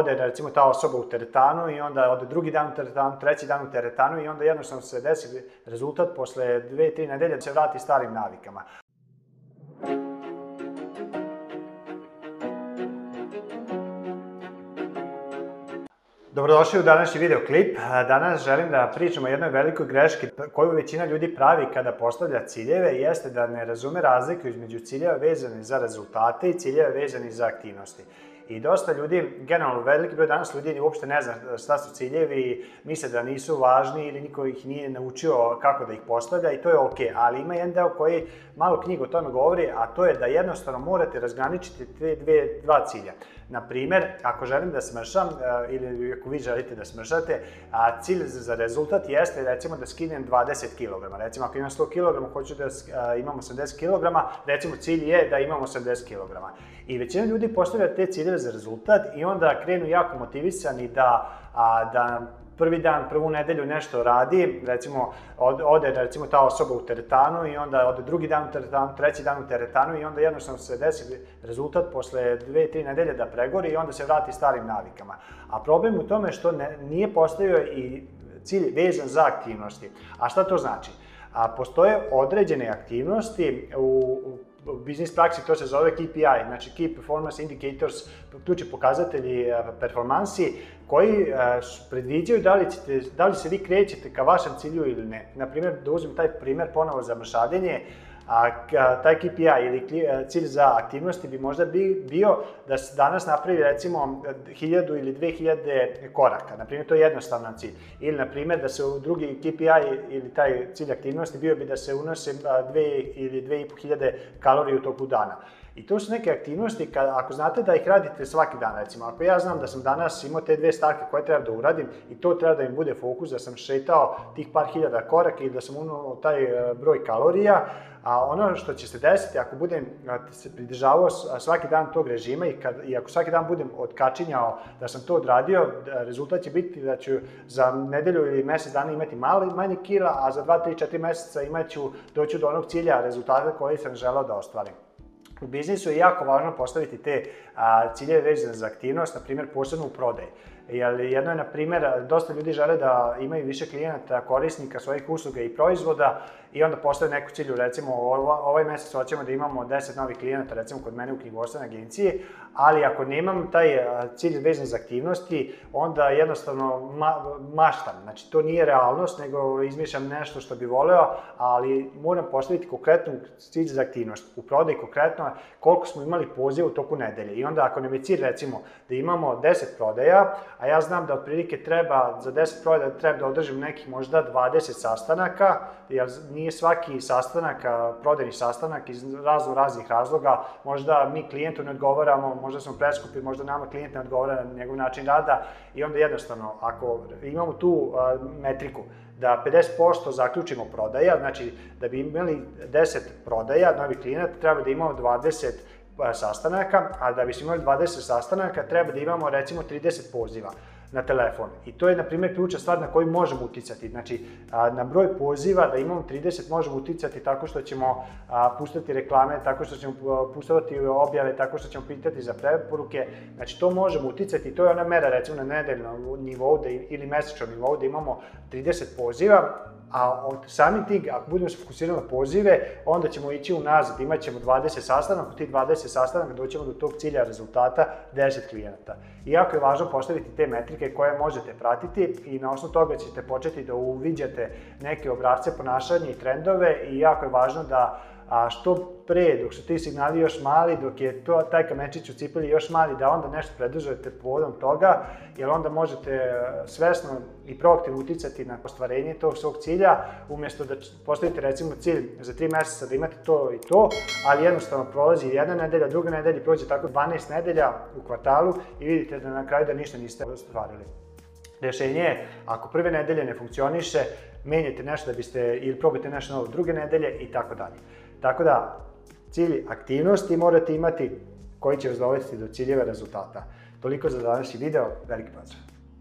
ode recimo ta osoba u teretanu i onda ode drugi dan u teretanu, treći dan u teretanu i onda jednostavno se desi rezultat posle dve, tri nedelje da se vrati starim navikama. Dobrodošli u današnji videoklip. Danas želim da pričamo o jednoj velikoj greški koju većina ljudi pravi kada postavlja ciljeve, jeste da ne razume razliku između ciljeva vezane za rezultate i ciljeva vezani za aktivnosti i dosta ljudi, generalno veliki broj danas ljudi uopšte ne zna šta su ciljevi, misle da nisu važni ili niko ih nije naučio kako da ih postavlja i to je ok, ali ima jedan deo koji malo knjiga o tome govori, a to je da jednostavno morate razgraničiti te dve, dva cilja. Na primer, ako želim da smršam e, ili ako vi želite da smršate, a cilj za rezultat jeste recimo da skinem 20 kg. Recimo ako imam 100 kg, hoću da e, imam 80 kg, recimo cilj je da imam 80 kg. I većina ljudi postavlja te ciljeve za rezultat i onda krenu jako motivisani da, a, da prvi dan, prvu nedelju nešto radi, recimo ode recimo ta osoba u teretanu i onda ode drugi dan u teretanu, treći dan u teretanu i onda jednostavno se desi rezultat posle dve, tri nedelje da pregori i onda se vrati starim navikama. A problem u tome što ne, nije postavio i cilj vezan za aktivnosti. A šta to znači? A postoje određene aktivnosti u, u u biznis praksi to se zove KPI, znači Key Performance Indicators, ključi pokazatelji eh, performansi koji eh, predviđaju da li, ćete, da li se vi krećete ka vašem cilju ili ne. Naprimjer, da uzmem taj primer ponovo za mršavljenje, A taj KPI ili e, cilj za aktivnosti bi možda bi, bio da se danas napravi recimo 1000 ili 2000 koraka. Na primjer, to je jednostavan cilj. Ili, na primjer, da se u drugi KPI ili taj cilj aktivnosti bio bi da se unose 2 ili 2500 kalorije u toku dana. I to su neke aktivnosti, kada, ako znate da ih radite svaki dan, recimo, ako ja znam da sam danas imao te dve stavke koje treba da uradim i to treba da im bude fokus, da sam šetao tih par hiljada koraka i da sam unuo taj e, broj kalorija, a ono što će se desiti ako budem se pridržavao svaki dan tog režima i, kad, i ako svaki dan budem odkačinjao da sam to odradio, rezultat će biti da ću za nedelju ili mesec dana imati mali, manje kila, a za 2, 3, 4 meseca imaću, doću do onog cilja, rezultata koji sam želao da ostvarim. U biznisu je jako važno postaviti te a, ciljeve vezane za aktivnost, na primjer posebno u prodaji. Jer jedno je, na primjer, dosta ljudi žele da imaju više klijenata, korisnika svojih usluga i proizvoda i onda postave neku cilju, recimo ovaj mesec hoćemo da imamo 10 novih klijenata, recimo kod mene u knjigovodstvenoj agenciji, ali ako nemam taj cilj vezan za aktivnosti, onda jednostavno ma, maštam. Znači, to nije realnost, nego izmišljam nešto što bi voleo, ali moram postaviti konkretnu cilj za aktivnost. U prodaju konkretno koliko smo imali poziva u toku nedelje. I onda ako nam je cilj, recimo, da imamo 10 prodaja, a ja znam da otprilike treba, za 10 prodaja treba da održim neki možda 20 sastanaka, jer nije svaki sastanak, prodajni sastanak iz razno raznih razloga, možda mi klijentu ne odgovaramo, možda smo preskupi, možda nama klijent ne odgovara na njegov način rada i onda jednostavno, ako imamo tu metriku, da 50% zaključimo prodaja, znači da bi imali 10 prodaja novih klijenata, treba da imamo 20 E, sastanaka, a da bismo imali 20 sastanaka treba da imamo recimo 30 poziva na telefon. I to je, na primjer, ključna stvar na koju možemo uticati. Znači, na broj poziva da imamo 30 možemo uticati tako što ćemo puštati reklame, tako što ćemo puštati objave, tako što ćemo pitati za preporuke. Znači, to možemo uticati. To je ona mera, recimo, na nedeljnom nivou da, ili mesečnom nivou da imamo 30 poziva a od samim tim, ako budemo se fokusirali na pozive, onda ćemo ići unazad, imat ćemo 20 sastanaka, od tih 20 sastanaka doćemo do tog cilja rezultata 10 klijenata. Iako je važno postaviti te metrike koje možete pratiti i na osnovu toga ćete početi da uviđate neke obrazce ponašanja i trendove i jako je važno da a što pre, dok su ti signali još mali, dok je to, taj kamenčić u cipeli još mali, da onda nešto predržate povodom toga, jer onda možete e, svesno i proaktivno uticati na ostvarenje tog svog cilja, umjesto da postavite recimo cilj za tri meseca da imate to i to, ali jednostavno prolazi jedna nedelja, druga nedelja, prođe tako 12 nedelja u kvartalu i vidite da na kraju da ništa niste ostvarili. Rešenje je, ako prve nedelje ne funkcioniše, menjate nešto da biste, ili probajte nešto novo druge nedelje i tako dalje. Tako da, cilj aktivnosti morate imati koji će vas dovesti do ciljeva rezultata. Toliko za današnji video, veliki pozdrav!